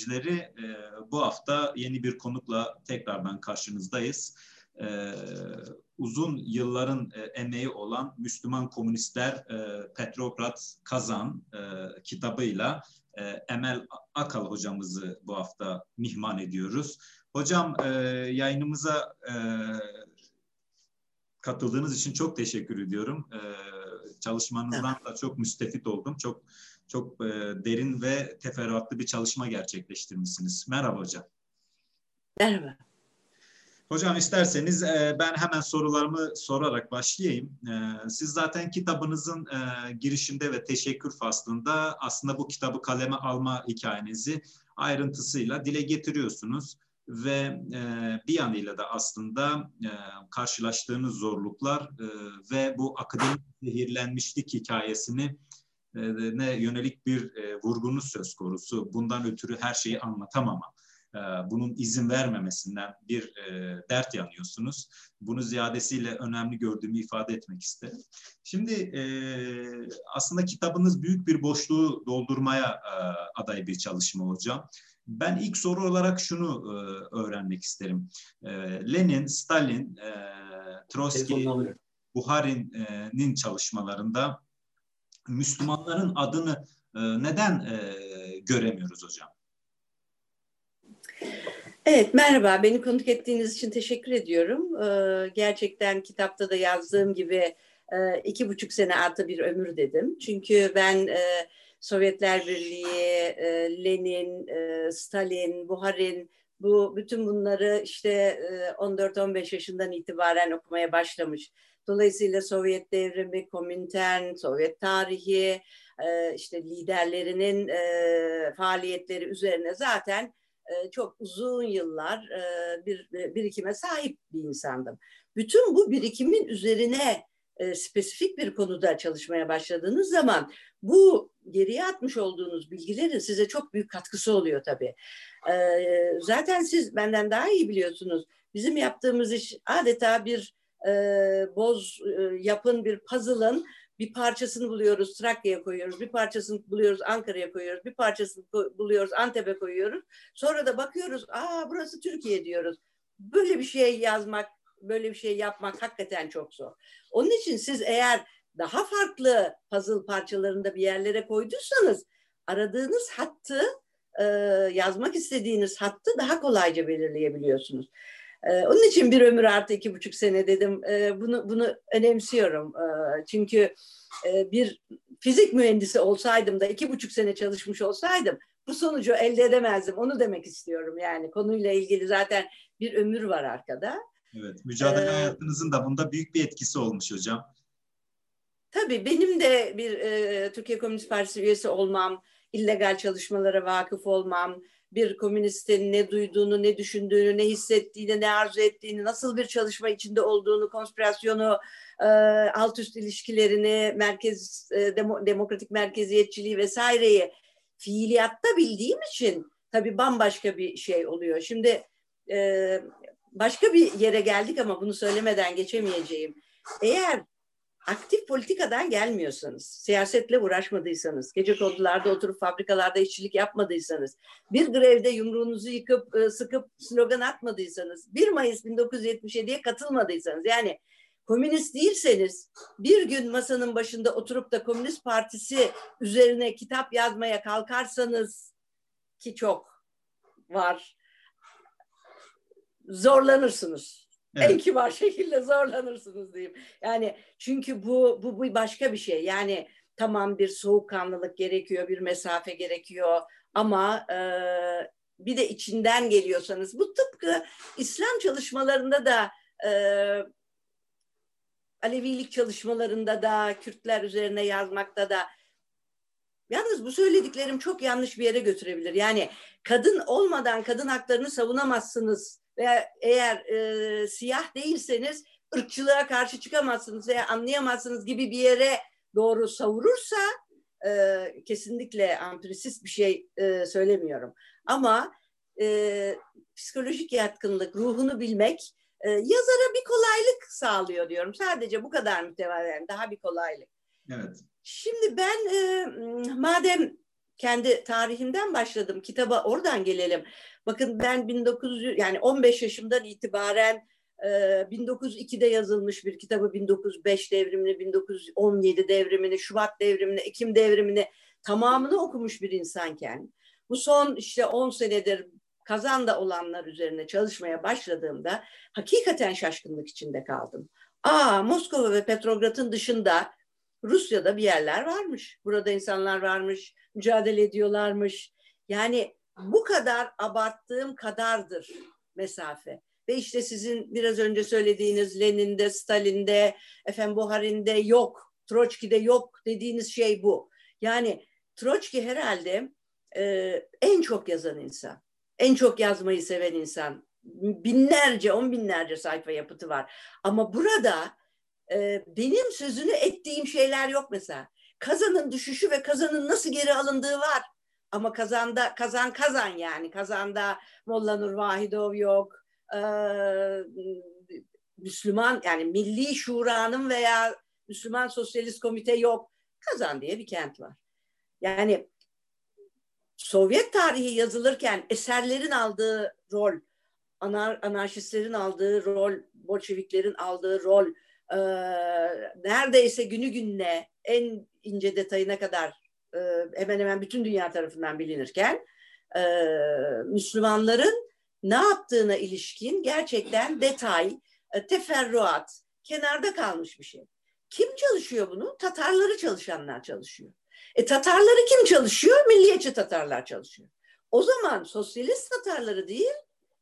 Kebigeç izleyicileri e, bu hafta yeni bir konukla tekrardan karşınızdayız. E, uzun yılların e, emeği olan Müslüman Komünistler e, Petrograd Kazan e, kitabıyla e, Emel Akal hocamızı bu hafta mihman ediyoruz. Hocam e, yayınımıza e, katıldığınız için çok teşekkür ediyorum. E, çalışmanızdan da çok müstefit oldum. Çok çok e, derin ve teferruatlı bir çalışma gerçekleştirmişsiniz. Merhaba hocam. Merhaba. Hocam isterseniz e, ben hemen sorularımı sorarak başlayayım. E, siz zaten kitabınızın e, girişinde ve teşekkür faslında aslında bu kitabı kaleme alma hikayenizi ayrıntısıyla dile getiriyorsunuz ve e, bir yanıyla da aslında e, karşılaştığınız zorluklar e, ve bu akademik zehirlenmişlik hikayesini ne yönelik bir e, vurgunuz söz konusu. Bundan ötürü her şeyi anlatamama, e, bunun izin vermemesinden bir e, dert yanıyorsunuz. Bunu ziyadesiyle önemli gördüğümü ifade etmek isterim. Şimdi e, aslında kitabınız büyük bir boşluğu doldurmaya e, aday bir çalışma hocam. Ben ilk soru olarak şunu e, öğrenmek isterim. E, Lenin, Stalin, e, Trotsky, Buhari'nin çalışmalarında Müslümanların adını e, neden e, göremiyoruz hocam? Evet, merhaba. Beni konuk ettiğiniz için teşekkür ediyorum. Ee, gerçekten kitapta da yazdığım gibi e, iki buçuk sene artı bir ömür dedim. Çünkü ben e, Sovyetler Birliği, e, Lenin, e, Stalin, Buharin, bu bütün bunları işte e, 14-15 yaşından itibaren okumaya başlamış. Dolayısıyla Sovyet devrimi, Komintern, Sovyet tarihi, e, işte liderlerinin e, faaliyetleri üzerine zaten e, çok uzun yıllar e, bir birikime sahip bir insandım. Bütün bu birikimin üzerine e, spesifik bir konuda çalışmaya başladığınız zaman bu geriye atmış olduğunuz bilgilerin size çok büyük katkısı oluyor tabii. zaten siz benden daha iyi biliyorsunuz. Bizim yaptığımız iş adeta bir boz yapın bir puzzle'ın bir parçasını buluyoruz Trakya'ya koyuyoruz, bir parçasını buluyoruz Ankara'ya koyuyoruz, bir parçasını buluyoruz Antep'e koyuyoruz. Sonra da bakıyoruz, aa burası Türkiye diyoruz. Böyle bir şey yazmak, böyle bir şey yapmak hakikaten çok zor. Onun için siz eğer daha farklı puzzle parçalarında bir yerlere koyduysanız aradığınız hattı, e, yazmak istediğiniz hattı daha kolayca belirleyebiliyorsunuz. E, onun için bir ömür artı iki buçuk sene dedim. E, bunu bunu önemsiyorum. E, çünkü e, bir fizik mühendisi olsaydım da iki buçuk sene çalışmış olsaydım bu sonucu elde edemezdim. Onu demek istiyorum yani konuyla ilgili zaten bir ömür var arkada. Evet, mücadele ee, hayatınızın da bunda büyük bir etkisi olmuş hocam. Tabii benim de bir e, Türkiye Komünist Partisi üyesi olmam, illegal çalışmalara vakıf olmam, bir komünistin ne duyduğunu, ne düşündüğünü, ne hissettiğini, ne arzu ettiğini, nasıl bir çalışma içinde olduğunu, konspirasyonu, e, alt üst ilişkilerini, merkez e, demo, demokratik merkeziyetçiliği vesaireyi fiiliyatta bildiğim için tabii bambaşka bir şey oluyor. Şimdi e, başka bir yere geldik ama bunu söylemeden geçemeyeceğim. Eğer aktif politikadan gelmiyorsanız, siyasetle uğraşmadıysanız, gece konularda oturup fabrikalarda işçilik yapmadıysanız, bir grevde yumruğunuzu yıkıp e, sıkıp slogan atmadıysanız, 1 Mayıs 1977'ye katılmadıysanız, yani komünist değilseniz bir gün masanın başında oturup da Komünist Partisi üzerine kitap yazmaya kalkarsanız ki çok var zorlanırsınız. Evet. En kibar şekilde zorlanırsınız diyeyim. Yani çünkü bu, bu, bu başka bir şey. Yani tamam bir soğukkanlılık gerekiyor, bir mesafe gerekiyor ama e, bir de içinden geliyorsanız bu tıpkı İslam çalışmalarında da e, Alevilik çalışmalarında da Kürtler üzerine yazmakta da Yalnız bu söylediklerim çok yanlış bir yere götürebilir. Yani kadın olmadan kadın haklarını savunamazsınız veya eğer e, siyah değilseniz ırkçılığa karşı çıkamazsınız veya anlayamazsınız gibi bir yere doğru savurursa e, kesinlikle ampirisist bir şey e, söylemiyorum. Ama e, psikolojik yatkınlık, ruhunu bilmek e, yazara bir kolaylık sağlıyor diyorum. Sadece bu kadar mütevazen, daha bir kolaylık. Evet. Şimdi ben e, madem kendi tarihimden başladım. Kitaba oradan gelelim. Bakın ben 1900 yani 15 yaşımdan itibaren 1902'de yazılmış bir kitabı 1905 devrimini, 1917 devrimini, Şubat devrimini, Ekim devrimini tamamını okumuş bir insanken bu son işte 10 senedir kazanda olanlar üzerine çalışmaya başladığımda hakikaten şaşkınlık içinde kaldım. Aa Moskova ve Petrograd'ın dışında Rusya'da bir yerler varmış. Burada insanlar varmış, mücadele ediyorlarmış. Yani bu kadar abarttığım kadardır mesafe. Ve işte sizin biraz önce söylediğiniz Lenin'de, Stalin'de, efendim Buharin'de yok, Troçki'de yok dediğiniz şey bu. Yani Troçki herhalde e, en çok yazan insan. En çok yazmayı seven insan. Binlerce, on binlerce sayfa yapıtı var. Ama burada e, benim sözünü ettiğim şeyler yok mesela. Kazanın düşüşü ve kazanın nasıl geri alındığı var. Ama kazanda kazan kazan yani. Kazanda Molla Nur Vahidov yok. Ee, Müslüman yani Milli Şura'nın veya Müslüman Sosyalist Komite yok. Kazan diye bir kent var. Yani Sovyet tarihi yazılırken eserlerin aldığı rol, anar, anarşistlerin aldığı rol, Bolşeviklerin aldığı rol, e, neredeyse günü gününe en ince detayına kadar e, hemen hemen bütün dünya tarafından bilinirken e, Müslümanların ne yaptığına ilişkin gerçekten detay, e, teferruat, kenarda kalmış bir şey. Kim çalışıyor bunu? Tatarları çalışanlar çalışıyor. E Tatarları kim çalışıyor? Milliyetçi Tatarlar çalışıyor. O zaman sosyalist Tatarları değil,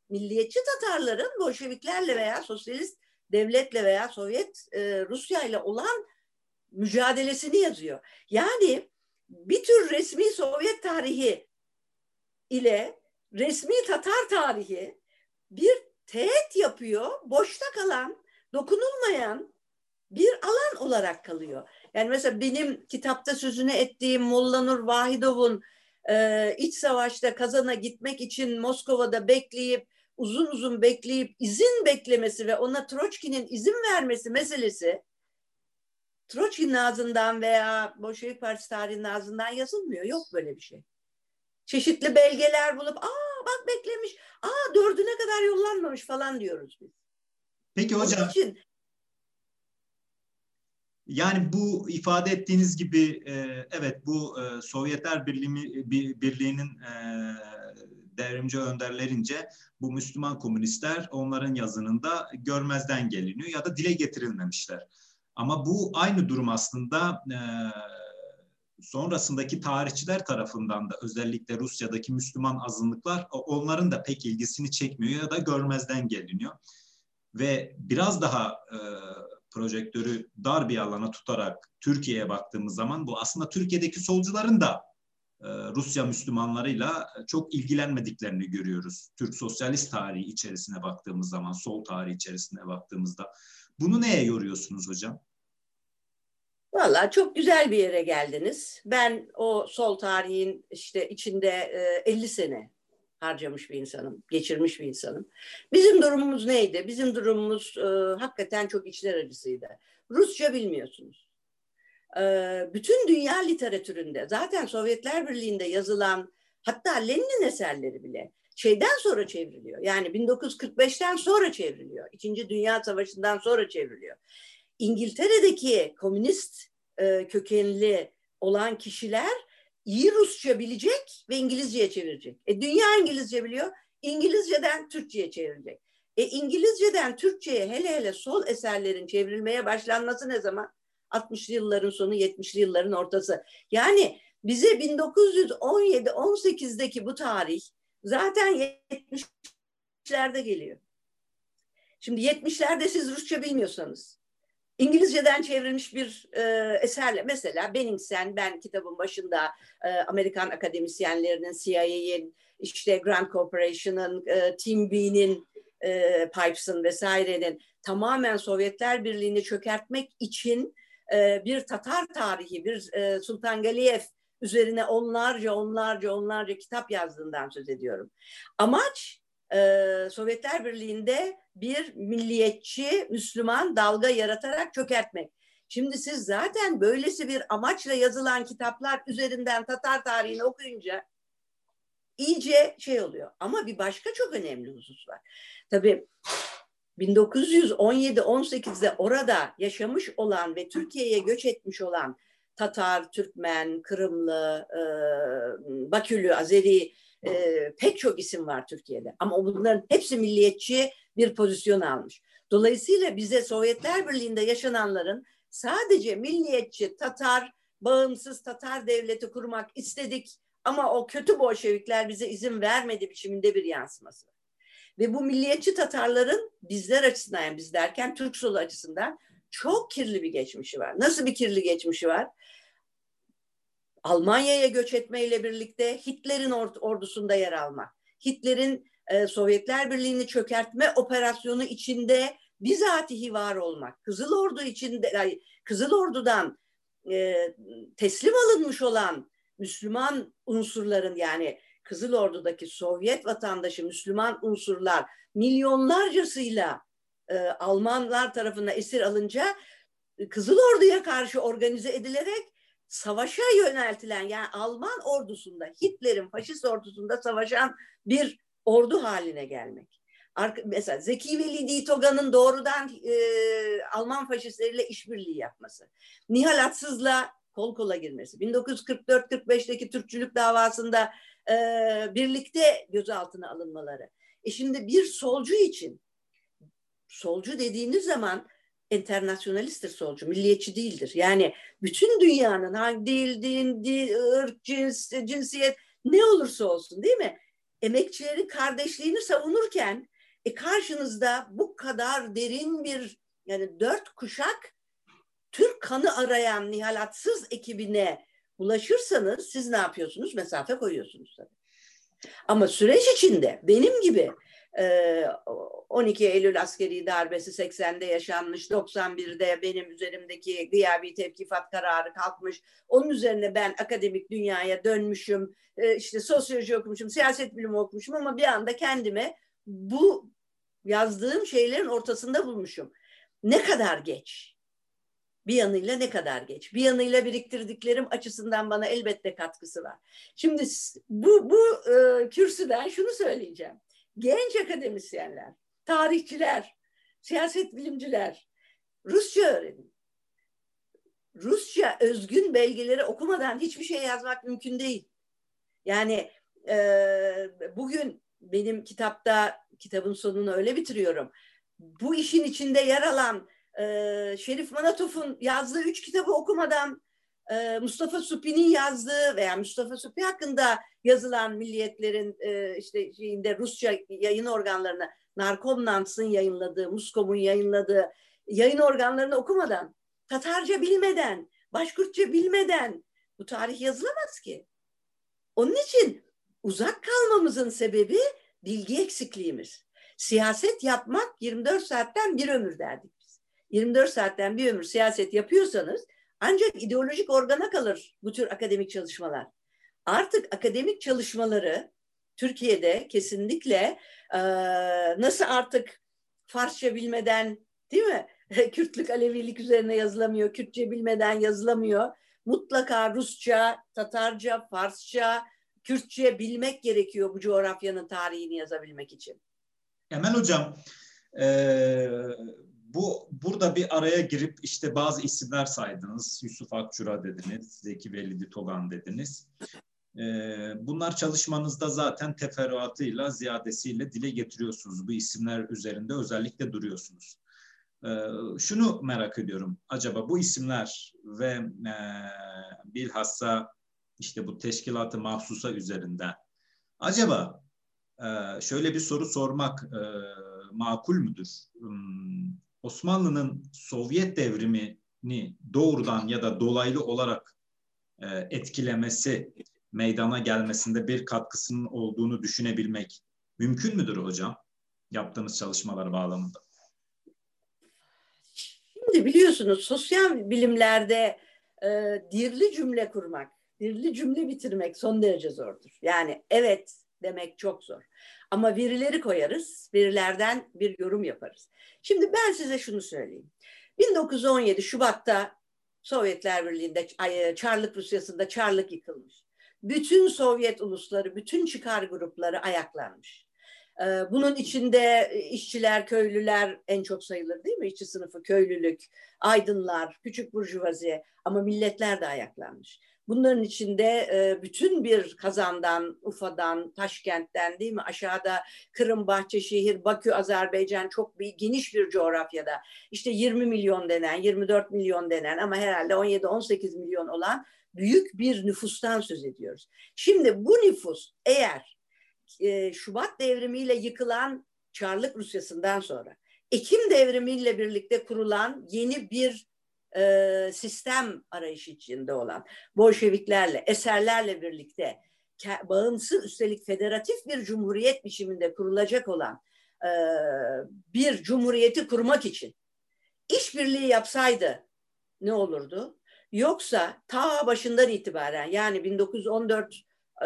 milliyetçi Tatarların Bolşeviklerle veya sosyalist devletle veya Sovyet e, Rusya ile olan mücadelesini yazıyor. Yani bir tür resmi Sovyet tarihi ile resmi Tatar tarihi bir teğet yapıyor, boşta kalan, dokunulmayan bir alan olarak kalıyor. Yani mesela benim kitapta sözünü ettiğim Molla Nur Vahidov'un e, iç savaşta Kazan'a gitmek için Moskova'da bekleyip uzun uzun bekleyip izin beklemesi ve ona Troçki'nin izin vermesi meselesi Troçki'nin ağzından veya Bolşevik Partisi tarihinin ağzından yazılmıyor. Yok böyle bir şey. Çeşitli belgeler bulup aa bak beklemiş, aa dördüne kadar yollanmamış falan diyoruz biz. Peki hocam. Onun için yani bu ifade ettiğiniz gibi e, evet bu e, Sovyetler Birliği Birliği'nin e, devrimci önderlerince bu Müslüman komünistler onların yazınında görmezden geliniyor ya da dile getirilmemişler. Ama bu aynı durum aslında e, sonrasındaki tarihçiler tarafından da özellikle Rusya'daki Müslüman azınlıklar onların da pek ilgisini çekmiyor ya da görmezden geliniyor. Ve biraz daha e, projektörü dar bir alana tutarak Türkiye'ye baktığımız zaman bu aslında Türkiye'deki solcuların da e, Rusya Müslümanlarıyla çok ilgilenmediklerini görüyoruz. Türk sosyalist tarihi içerisine baktığımız zaman, sol tarihi içerisine baktığımızda. Bunu neye yoruyorsunuz hocam? Valla çok güzel bir yere geldiniz. Ben o sol tarihin işte içinde e, 50 sene harcamış bir insanım, geçirmiş bir insanım. Bizim durumumuz neydi? Bizim durumumuz e, hakikaten çok içler acısıydı. Rusça bilmiyorsunuz. E, bütün dünya literatüründe zaten Sovyetler Birliği'nde yazılan hatta Lenin'in eserleri bile şeyden sonra çevriliyor. Yani 1945'ten sonra çevriliyor. İkinci Dünya Savaşı'ndan sonra çevriliyor. İngiltere'deki komünist e, kökenli olan kişiler iyi Rusça bilecek ve İngilizceye çevirecek. E, dünya İngilizce biliyor, İngilizceden Türkçe'ye çevirecek. E, İngilizceden Türkçe'ye hele hele sol eserlerin çevrilmeye başlanması ne zaman? 60'lı yılların sonu, 70'li yılların ortası. Yani bize 1917-18'deki bu tarih zaten 70'lerde geliyor. Şimdi 70'lerde siz Rusça bilmiyorsanız, İngilizceden çevrilmiş bir e, eserle mesela Benningsen ben kitabın başında e, Amerikan akademisyenlerinin CIA'nin işte Grand Corporation'ın e, Team B'nin e, Pipes'ın vesairenin tamamen Sovyetler Birliği'ni çökertmek için e, bir Tatar tarihi bir e, Sultan Galiyev üzerine onlarca onlarca onlarca kitap yazdığından söz ediyorum. Amaç e, Sovyetler Birliği'nde bir milliyetçi Müslüman dalga yaratarak çökertmek. Şimdi siz zaten böylesi bir amaçla yazılan kitaplar üzerinden Tatar tarihini okuyunca iyice şey oluyor. Ama bir başka çok önemli husus var. Tabii 1917-18'de orada yaşamış olan ve Türkiye'ye göç etmiş olan Tatar, Türkmen, Kırımlı, e, Bakülü, Azeri e, pek çok isim var Türkiye'de. Ama bunların hepsi milliyetçi bir pozisyon almış. Dolayısıyla bize Sovyetler Birliği'nde yaşananların sadece milliyetçi Tatar, bağımsız Tatar devleti kurmak istedik ama o kötü Bolşevikler bize izin vermedi biçiminde bir yansıması. Ve bu milliyetçi Tatarların bizler açısından yani biz derken Türk solu açısından çok kirli bir geçmişi var. Nasıl bir kirli geçmişi var? Almanya'ya göç etmeyle birlikte Hitler'in ordusunda yer alma. Hitler'in e, Sovyetler Birliği'ni çökertme operasyonu içinde bizatihi var olmak. Kızıl Ordu içinde Kızıl Ordu'dan e, teslim alınmış olan Müslüman unsurların yani Kızıl Ordu'daki Sovyet vatandaşı Müslüman unsurlar milyonlarcasıyla e, Almanlar tarafından esir alınca Kızıl Ordu'ya karşı organize edilerek savaşa yöneltilen yani Alman ordusunda Hitler'in faşist ordusunda savaşan bir ordu haline gelmek. Arka, mesela Zeki Veli Ditoga'nın doğrudan e, Alman faşistleriyle işbirliği yapması. Nihal Atsız'la kol kola girmesi. 1944-45'teki Türkçülük davasında e, birlikte gözaltına alınmaları. E şimdi bir solcu için solcu dediğiniz zaman internasyonalisttir solcu, milliyetçi değildir. Yani bütün dünyanın hangi dil, din, dil, ırk, cins, cinsiyet ne olursa olsun değil mi? Emekçilerin kardeşliğini savunurken e karşınızda bu kadar derin bir yani dört kuşak Türk kanı arayan nihalatsız ekibine ulaşırsanız siz ne yapıyorsunuz? Mesafe koyuyorsunuz tabii. Ama süreç içinde benim gibi 12 Eylül askeri darbesi 80'de yaşanmış, 91'de benim üzerimdeki gıyabi tevkifat kararı kalkmış. Onun üzerine ben akademik dünyaya dönmüşüm, işte sosyoloji okumuşum, siyaset bilimi okumuşum ama bir anda kendime bu yazdığım şeylerin ortasında bulmuşum. Ne kadar geç? Bir yanıyla ne kadar geç? Bir yanıyla biriktirdiklerim açısından bana elbette katkısı var. Şimdi bu, bu e, kürsüden şunu söyleyeceğim genç akademisyenler, tarihçiler, siyaset bilimciler Rusça öğrenin. Rusça özgün belgeleri okumadan hiçbir şey yazmak mümkün değil. Yani e, bugün benim kitapta, kitabın sonunu öyle bitiriyorum. Bu işin içinde yer alan e, Şerif Manatov'un yazdığı üç kitabı okumadan e, Mustafa Supi'nin yazdığı veya Mustafa Supi hakkında yazılan milliyetlerin e, işte şeyinde Rusça yayın organlarına Narkomnans'ın yayınladığı, Muskom'un yayınladığı yayın organlarını okumadan, Tatarca bilmeden, Başkurtça bilmeden bu tarih yazılamaz ki. Onun için uzak kalmamızın sebebi bilgi eksikliğimiz. Siyaset yapmak 24 saatten bir ömür derdik biz. 24 saatten bir ömür siyaset yapıyorsanız ancak ideolojik organa kalır bu tür akademik çalışmalar. Artık akademik çalışmaları Türkiye'de kesinlikle e, nasıl artık Farsça bilmeden değil mi? Kürtlük, Alevilik üzerine yazılamıyor, Kürtçe bilmeden yazılamıyor. Mutlaka Rusça, Tatarca, Farsça, Kürtçe bilmek gerekiyor bu coğrafyanın tarihini yazabilmek için. Emel Hocam, e, bu burada bir araya girip işte bazı isimler saydınız. Yusuf Akçura dediniz, Zeki Velidi Togan dediniz. Ee, bunlar çalışmanızda zaten teferruatıyla, ziyadesiyle dile getiriyorsunuz. Bu isimler üzerinde özellikle duruyorsunuz. Ee, şunu merak ediyorum. Acaba bu isimler ve e, bilhassa işte bu teşkilatı mahsusa üzerinden acaba e, şöyle bir soru sormak e, makul müdür? Osmanlı'nın Sovyet devrimini doğrudan ya da dolaylı olarak e, etkilemesi, meydana gelmesinde bir katkısının olduğunu düşünebilmek mümkün müdür hocam? Yaptığımız çalışmalar bağlamında. Şimdi biliyorsunuz sosyal bilimlerde e, dirli cümle kurmak, dirli cümle bitirmek son derece zordur. Yani evet demek çok zor. Ama verileri koyarız, verilerden bir yorum yaparız. Şimdi ben size şunu söyleyeyim. 1917 Şubat'ta Sovyetler Birliği'nde, Çarlık Rusyası'nda Çarlık yıkılmış. Bütün Sovyet ulusları, bütün çıkar grupları ayaklanmış. Ee, bunun içinde işçiler, köylüler en çok sayılır değil mi? İşçi sınıfı, köylülük, aydınlar, küçük burjuvazi ama milletler de ayaklanmış. Bunların içinde e, bütün bir Kazan'dan, Ufa'dan, Taşkent'ten değil mi? Aşağıda Kırım, Bahçeşehir, Bakü, Azerbaycan çok bir geniş bir coğrafyada. İşte 20 milyon denen, 24 milyon denen ama herhalde 17-18 milyon olan büyük bir nüfustan söz ediyoruz. Şimdi bu nüfus eğer e, Şubat devrimiyle yıkılan Çarlık Rusyası'ndan sonra Ekim devrimiyle birlikte kurulan yeni bir e, sistem arayışı içinde olan Bolşeviklerle, eserlerle birlikte bağımsız üstelik federatif bir cumhuriyet biçiminde kurulacak olan e, bir cumhuriyeti kurmak için işbirliği yapsaydı ne olurdu? Yoksa ta başından itibaren yani 1914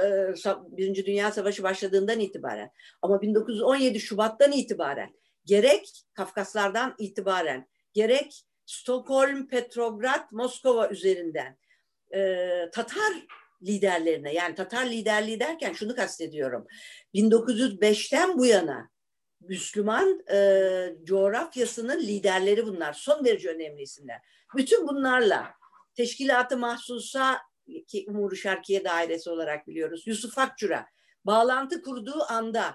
e, Birinci Dünya Savaşı başladığından itibaren ama 1917 Şubat'tan itibaren gerek Kafkaslardan itibaren gerek Stockholm, Petrograd, Moskova üzerinden e, Tatar liderlerine yani Tatar liderliği derken şunu kastediyorum. 1905'ten bu yana Müslüman e, coğrafyasının liderleri bunlar. Son derece önemli isimler. Bütün bunlarla teşkilatı mahsusa ki Umur Şarkiye Dairesi olarak biliyoruz. Yusuf Akçura bağlantı kurduğu anda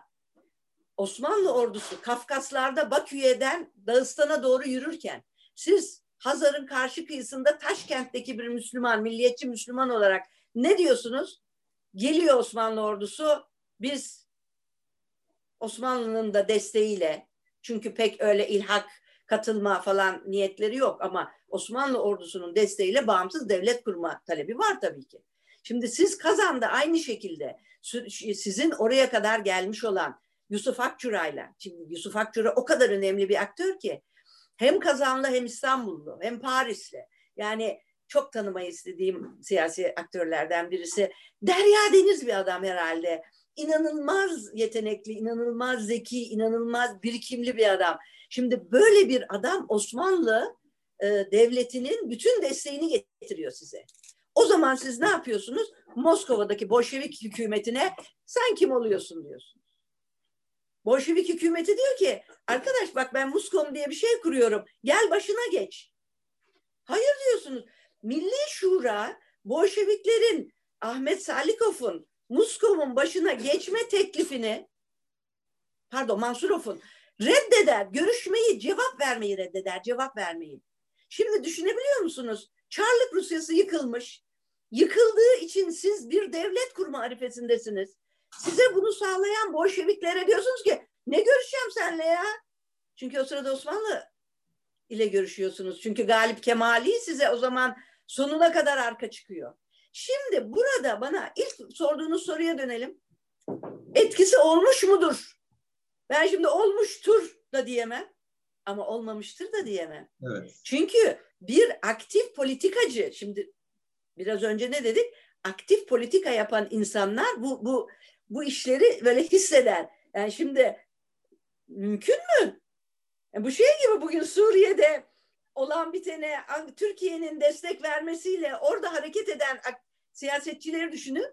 Osmanlı ordusu Kafkaslarda Bakü'den Dağıstan'a doğru yürürken siz Hazar'ın karşı kıyısında Taşkent'teki bir Müslüman, milliyetçi Müslüman olarak ne diyorsunuz? Geliyor Osmanlı ordusu, biz Osmanlı'nın da desteğiyle, çünkü pek öyle ilhak, katılma falan niyetleri yok ama Osmanlı ordusunun desteğiyle bağımsız devlet kurma talebi var tabii ki. Şimdi siz Kazan'da aynı şekilde sizin oraya kadar gelmiş olan Yusuf Akçura'yla, şimdi Yusuf Akçura o kadar önemli bir aktör ki hem Kazanlı hem İstanbullu hem Parisli. Yani çok tanımayı istediğim siyasi aktörlerden birisi. Derya Deniz bir adam herhalde. İnanılmaz yetenekli, inanılmaz zeki, inanılmaz birikimli bir adam. Şimdi böyle bir adam Osmanlı e, devletinin bütün desteğini getiriyor size. O zaman siz ne yapıyorsunuz? Moskova'daki Bolşevik hükümetine sen kim oluyorsun diyorsun. Bolşevik hükümeti diyor ki arkadaş bak ben Muskom diye bir şey kuruyorum. Gel başına geç. Hayır diyorsunuz. Milli Şura Bolşeviklerin Ahmet Salikov'un Muskom'un başına geçme teklifini pardon Mansurov'un reddeder. Görüşmeyi, cevap vermeyi reddeder. Cevap vermeyi. Şimdi düşünebiliyor musunuz? Çarlık Rusyası yıkılmış. Yıkıldığı için siz bir devlet kurma arifesindesiniz. Size bunu sağlayan Bolşeviklere diyorsunuz ki ne görüşeceğim seninle ya? Çünkü o sırada Osmanlı ile görüşüyorsunuz. Çünkü Galip Kemali size o zaman sonuna kadar arka çıkıyor. Şimdi burada bana ilk sorduğunuz soruya dönelim. Etkisi olmuş mudur? Ben şimdi olmuştur da diyemem ama olmamıştır da diyemem. Evet. Çünkü bir aktif politikacı şimdi biraz önce ne dedik? Aktif politika yapan insanlar bu bu bu işleri böyle hisseder. Yani şimdi mümkün mü? Yani bu şey gibi bugün Suriye'de olan bitene Türkiye'nin destek vermesiyle orada hareket eden siyasetçileri düşünün.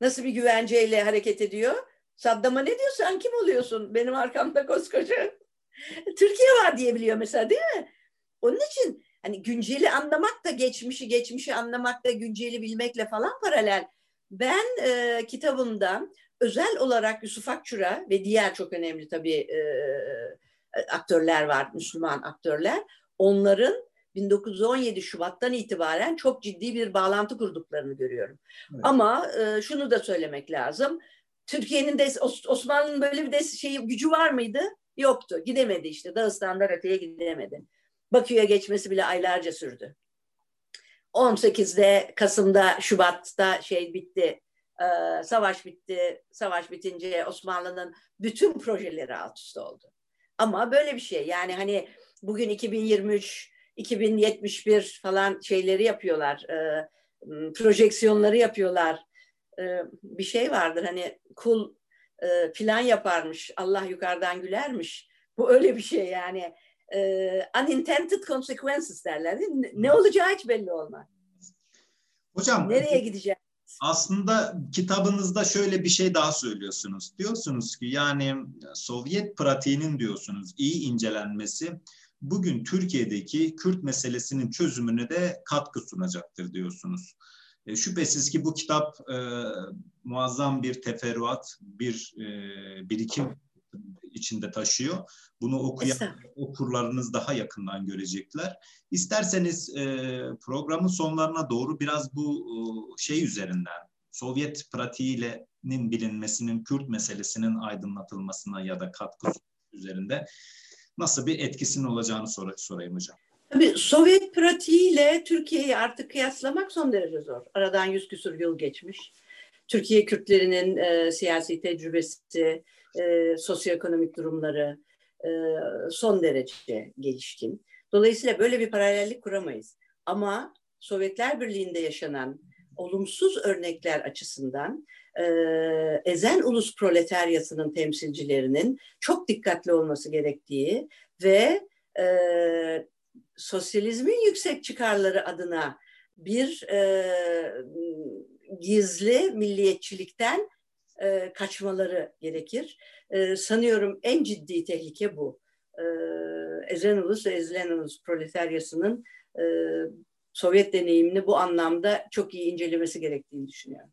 Nasıl bir güvenceyle hareket ediyor? Saddam'a ne diyor sen kim oluyorsun? Benim arkamda koskoca Türkiye var diyebiliyor mesela değil mi? Onun için hani günceli anlamak da geçmişi geçmişi anlamak da günceli bilmekle falan paralel. Ben e, kitabımda özel olarak Yusuf Akçura ve diğer çok önemli tabii e, aktörler var, Müslüman aktörler. Onların 1917 Şubat'tan itibaren çok ciddi bir bağlantı kurduklarını görüyorum. Evet. Ama e, şunu da söylemek lazım. Türkiye'nin de Osmanlı'nın böyle bir de şey gücü var mıydı? Yoktu. Gidemedi işte. Dağıstan'dan öteye gidemedi. Bakü'ye geçmesi bile aylarca sürdü. 18'de Kasım'da Şubat'ta şey bitti. E, savaş bitti. Savaş bitince Osmanlı'nın bütün projeleri alt üst oldu. Ama böyle bir şey yani hani bugün 2023 2071 falan şeyleri yapıyorlar. E, projeksiyonları yapıyorlar. E, bir şey vardır hani kul plan yaparmış. Allah yukarıdan gülermiş. Bu öyle bir şey yani. E, unintended consequences derler. Mi? Ne olacağı hiç belli olmaz. Hocam nereye gideceğiz? Aslında kitabınızda şöyle bir şey daha söylüyorsunuz. Diyorsunuz ki yani Sovyet pratiğinin diyorsunuz iyi incelenmesi bugün Türkiye'deki Kürt meselesinin çözümüne de katkı sunacaktır diyorsunuz. E, şüphesiz ki bu kitap e, muazzam bir teferruat, bir e, birikim içinde taşıyor. Bunu okuyan okurlarınız daha yakından görecekler. İsterseniz e, programın sonlarına doğru biraz bu e, şey üzerinden Sovyet pratiğinin bilinmesinin Kürt meselesinin aydınlatılmasına ya da katkı üzerinde nasıl bir etkisinin olacağını sor sorayım hocam. Tabii Sovyet pratiğiyle Türkiye'yi artık kıyaslamak son derece zor. Aradan yüz küsur yıl geçmiş. Türkiye Kürtlerinin e, siyasi tecrübesi, e, sosyoekonomik durumları e, son derece gelişkin. Dolayısıyla böyle bir paralellik kuramayız. Ama Sovyetler Birliği'nde yaşanan olumsuz örnekler açısından e, ezen ulus proletaryasının temsilcilerinin çok dikkatli olması gerektiği ve e, sosyalizmin yüksek çıkarları adına bir e, gizli milliyetçilikten e, kaçmaları gerekir. E, sanıyorum en ciddi tehlike bu. E, ezen ulus ve ezilen proletaryasının e, Sovyet deneyimini bu anlamda çok iyi incelemesi gerektiğini düşünüyorum.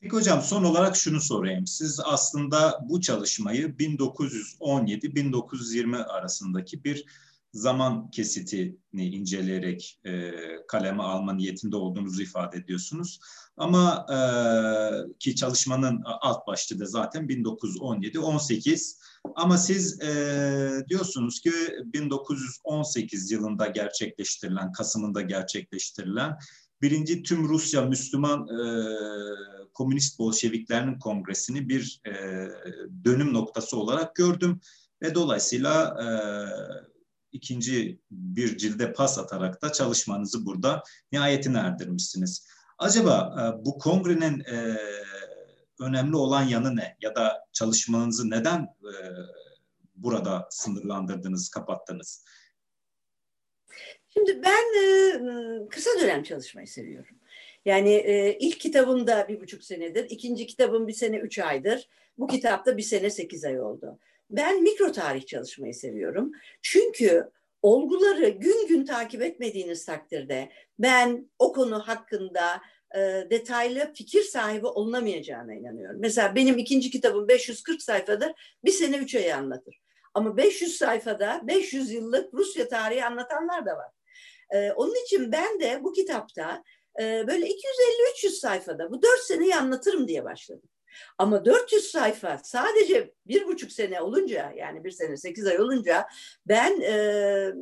Peki hocam son olarak şunu sorayım. Siz aslında bu çalışmayı 1917-1920 arasındaki bir zaman kesitini inceleyerek e, kaleme alma niyetinde olduğunuzu ifade ediyorsunuz. Ama e, ki çalışmanın alt başlığı da zaten 1917-18 ama siz e, diyorsunuz ki 1918 yılında gerçekleştirilen, Kasım'ında gerçekleştirilen birinci tüm Rusya Müslüman e, Komünist Bolşeviklerinin kongresini bir e, dönüm noktası olarak gördüm ve dolayısıyla e, ikinci bir cilde pas atarak da çalışmanızı burada nihayetine erdirmişsiniz. Acaba e, bu kongrenin e, önemli olan yanı ne? Ya da çalışmanızı neden e, burada sınırlandırdınız, kapattınız? Şimdi ben kısa dönem çalışmayı seviyorum. Yani ilk kitabım da bir buçuk senedir, ikinci kitabım bir sene üç aydır. Bu kitapta bir sene sekiz ay oldu. Ben mikro tarih çalışmayı seviyorum. Çünkü olguları gün gün takip etmediğiniz takdirde ben o konu hakkında e, detaylı fikir sahibi olunamayacağına inanıyorum. Mesela benim ikinci kitabım 540 sayfadır, bir sene üç ayı anlatır. Ama 500 sayfada 500 yıllık Rusya tarihi anlatanlar da var. E, onun için ben de bu kitapta e, böyle 250-300 sayfada bu dört seneyi anlatırım diye başladım. Ama 400 sayfa sadece bir buçuk sene olunca yani bir sene sekiz ay olunca ben e,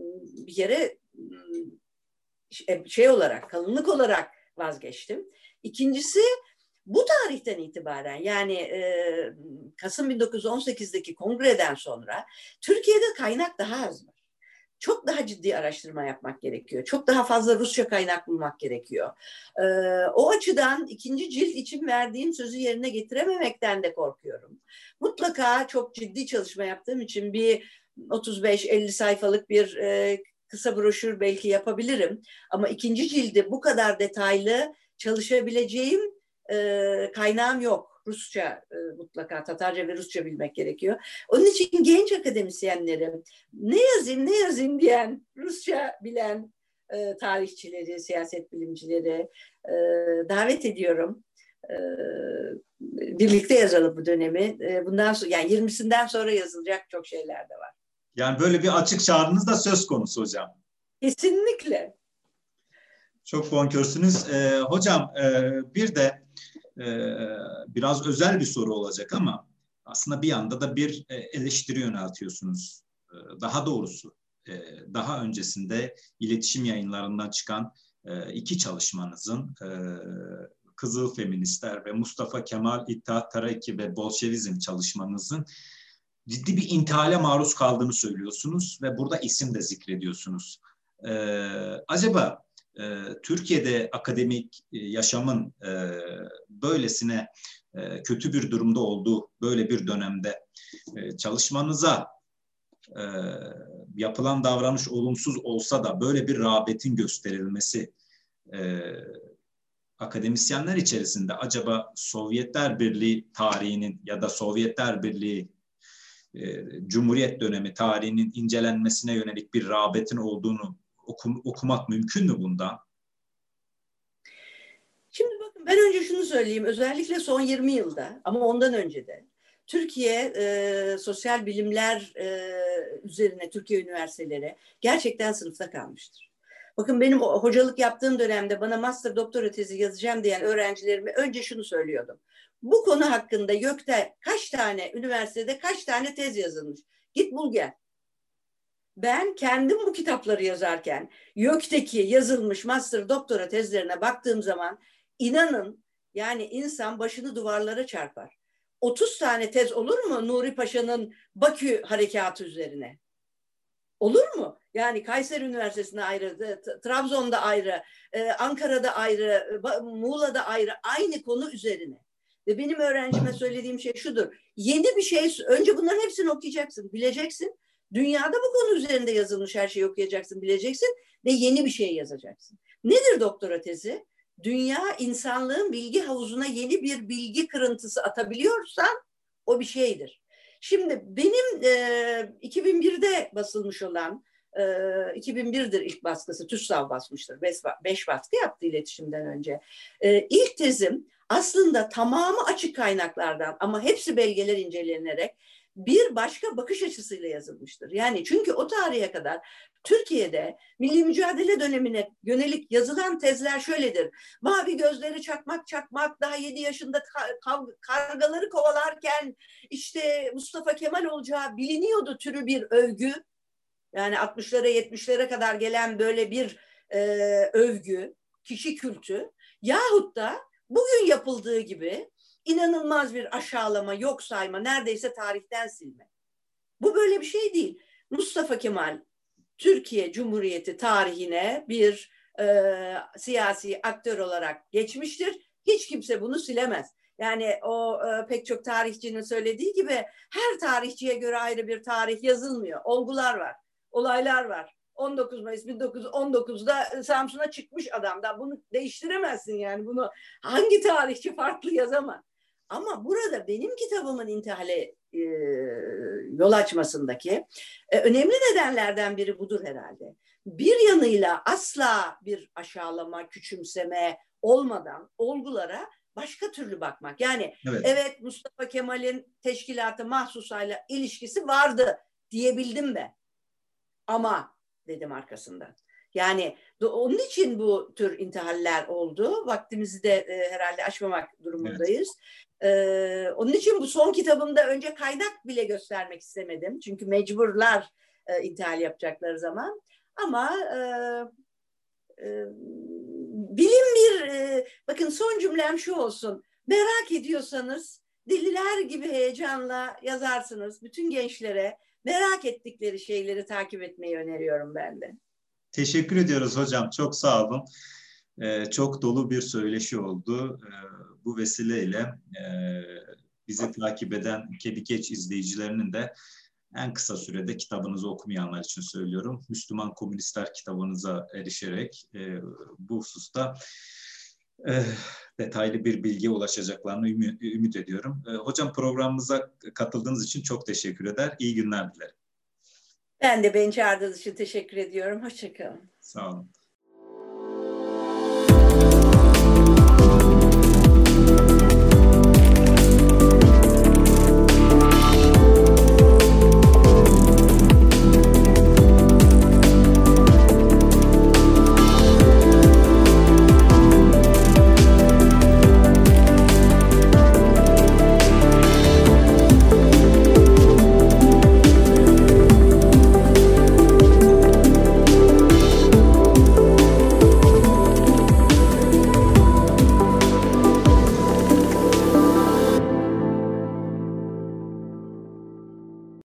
bir kere şey olarak kalınlık olarak vazgeçtim. İkincisi bu tarihten itibaren yani e, Kasım 1918'deki kongreden sonra Türkiye'de kaynak daha az var çok daha ciddi araştırma yapmak gerekiyor. Çok daha fazla Rusça kaynak bulmak gerekiyor. Ee, o açıdan ikinci cilt için verdiğim sözü yerine getirememekten de korkuyorum. Mutlaka çok ciddi çalışma yaptığım için bir 35-50 sayfalık bir e, kısa broşür belki yapabilirim. Ama ikinci cildi bu kadar detaylı çalışabileceğim e, kaynağım yok. Rusça e, mutlaka Tatarca ve Rusça bilmek gerekiyor. Onun için genç akademisyenlerim ne yazayım ne yazayım diyen Rusça bilen e, tarihçileri, siyaset bilimcileri e, davet ediyorum. E, birlikte yazalım bu dönemi. E, bundan sonra yani 20'sinden sonra yazılacak çok şeyler de var. Yani böyle bir açık çağrınız da söz konusu hocam. Kesinlikle. Çok bonkörsünüz. Ee, hocam e, bir de e, biraz özel bir soru olacak ama aslında bir anda da bir e, eleştiri yöneltiyorsunuz. E, daha doğrusu e, daha öncesinde iletişim yayınlarından çıkan e, iki çalışmanızın Kızıl Feministler ve Mustafa Kemal İttihat Taraki ve Bolşevizm çalışmanızın ciddi bir intihale maruz kaldığını söylüyorsunuz ve burada isim de zikrediyorsunuz. Ee, acaba e, Türkiye'de akademik e, yaşamın e, böylesine e, kötü bir durumda olduğu böyle bir dönemde e, çalışmanıza e, yapılan davranış olumsuz olsa da böyle bir rağbetin gösterilmesi e, akademisyenler içerisinde acaba Sovyetler Birliği tarihinin ya da Sovyetler Birliği e, Cumhuriyet dönemi tarihinin incelenmesine yönelik bir rağbetin olduğunu okum, okumak mümkün mü bunda? Şimdi bakın ben önce şunu söyleyeyim. Özellikle son 20 yılda ama ondan önce de Türkiye e, sosyal bilimler e, üzerine Türkiye üniversiteleri gerçekten sınıfta kalmıştır. Bakın benim hocalık yaptığım dönemde bana master doktora tezi yazacağım diyen öğrencilerime önce şunu söylüyordum. Bu konu hakkında YÖK'te kaç tane üniversitede kaç tane tez yazılmış? Git bul gel. Ben kendim bu kitapları yazarken YÖK'teki yazılmış master doktora tezlerine baktığım zaman inanın yani insan başını duvarlara çarpar. 30 tane tez olur mu Nuri Paşa'nın Bakü harekatı üzerine? Olur mu? Yani Kayseri Üniversitesi'nde ayrı, Trabzon'da ayrı, e, Ankara'da ayrı, Muğla'da ayrı aynı konu üzerine. Ve benim öğrencime söylediğim şey şudur. Yeni bir şey, önce bunların hepsini okuyacaksın, bileceksin. Dünyada bu konu üzerinde yazılmış her şeyi okuyacaksın, bileceksin ve yeni bir şey yazacaksın. Nedir doktora tezi? Dünya insanlığın bilgi havuzuna yeni bir bilgi kırıntısı atabiliyorsan o bir şeydir. Şimdi benim e, 2001'de basılmış olan e, 2001'dir ilk baskısı TÜSSAV basmıştır. Beş, beş baskı yaptı iletişimden önce. E, ilk tezim aslında tamamı açık kaynaklardan ama hepsi belgeler incelenerek bir başka bakış açısıyla yazılmıştır. Yani çünkü o tarihe kadar Türkiye'de milli mücadele dönemine yönelik yazılan tezler şöyledir. Mavi gözleri çakmak çakmak daha 7 yaşında kargaları kovalarken işte Mustafa Kemal olacağı biliniyordu türü bir övgü. Yani 60'lara 70'lere kadar gelen böyle bir e, övgü, kişi kültü. Yahut da bugün yapıldığı gibi inanılmaz bir aşağılama, yok sayma, neredeyse tarihten silme. Bu böyle bir şey değil. Mustafa Kemal Türkiye Cumhuriyeti tarihine bir e, siyasi aktör olarak geçmiştir. Hiç kimse bunu silemez. Yani o e, pek çok tarihçinin söylediği gibi her tarihçiye göre ayrı bir tarih yazılmıyor. Olgular var, olaylar var. 19 Mayıs 1919'da Samsun'a çıkmış adam da bunu değiştiremezsin yani bunu hangi tarihçi farklı yazamaz. Ama burada benim kitabımın intihale e, yol açmasındaki e, önemli nedenlerden biri budur herhalde. Bir yanıyla asla bir aşağılama, küçümseme olmadan olgulara başka türlü bakmak. Yani evet, evet Mustafa Kemal'in teşkilatı mahsusayla ilişkisi vardı diyebildim ben. Ama dedim arkasından. Yani onun için bu tür intihaller oldu. Vaktimizi de e, herhalde aşmamak durumundayız. Evet. E, onun için bu son kitabımda önce kaynak bile göstermek istemedim. Çünkü mecburlar e, intihal yapacakları zaman. Ama e, e, bilim bir, e, bakın son cümlem şu olsun. Merak ediyorsanız deliler gibi heyecanla yazarsınız. Bütün gençlere merak ettikleri şeyleri takip etmeyi öneriyorum ben de. Teşekkür ediyoruz hocam. Çok sağ olun. Ee, çok dolu bir söyleşi oldu. Ee, bu vesileyle e, bizi takip eden Kebikeç izleyicilerinin de en kısa sürede kitabınızı okumayanlar için söylüyorum. Müslüman Komünistler kitabınıza erişerek e, bu hususta e, detaylı bir bilgiye ulaşacaklarını ümit, ümit ediyorum. E, hocam programımıza katıldığınız için çok teşekkür eder. İyi günler dilerim. Ben de beni çağırdığınız için teşekkür ediyorum. Hoşçakalın. Sağ olun.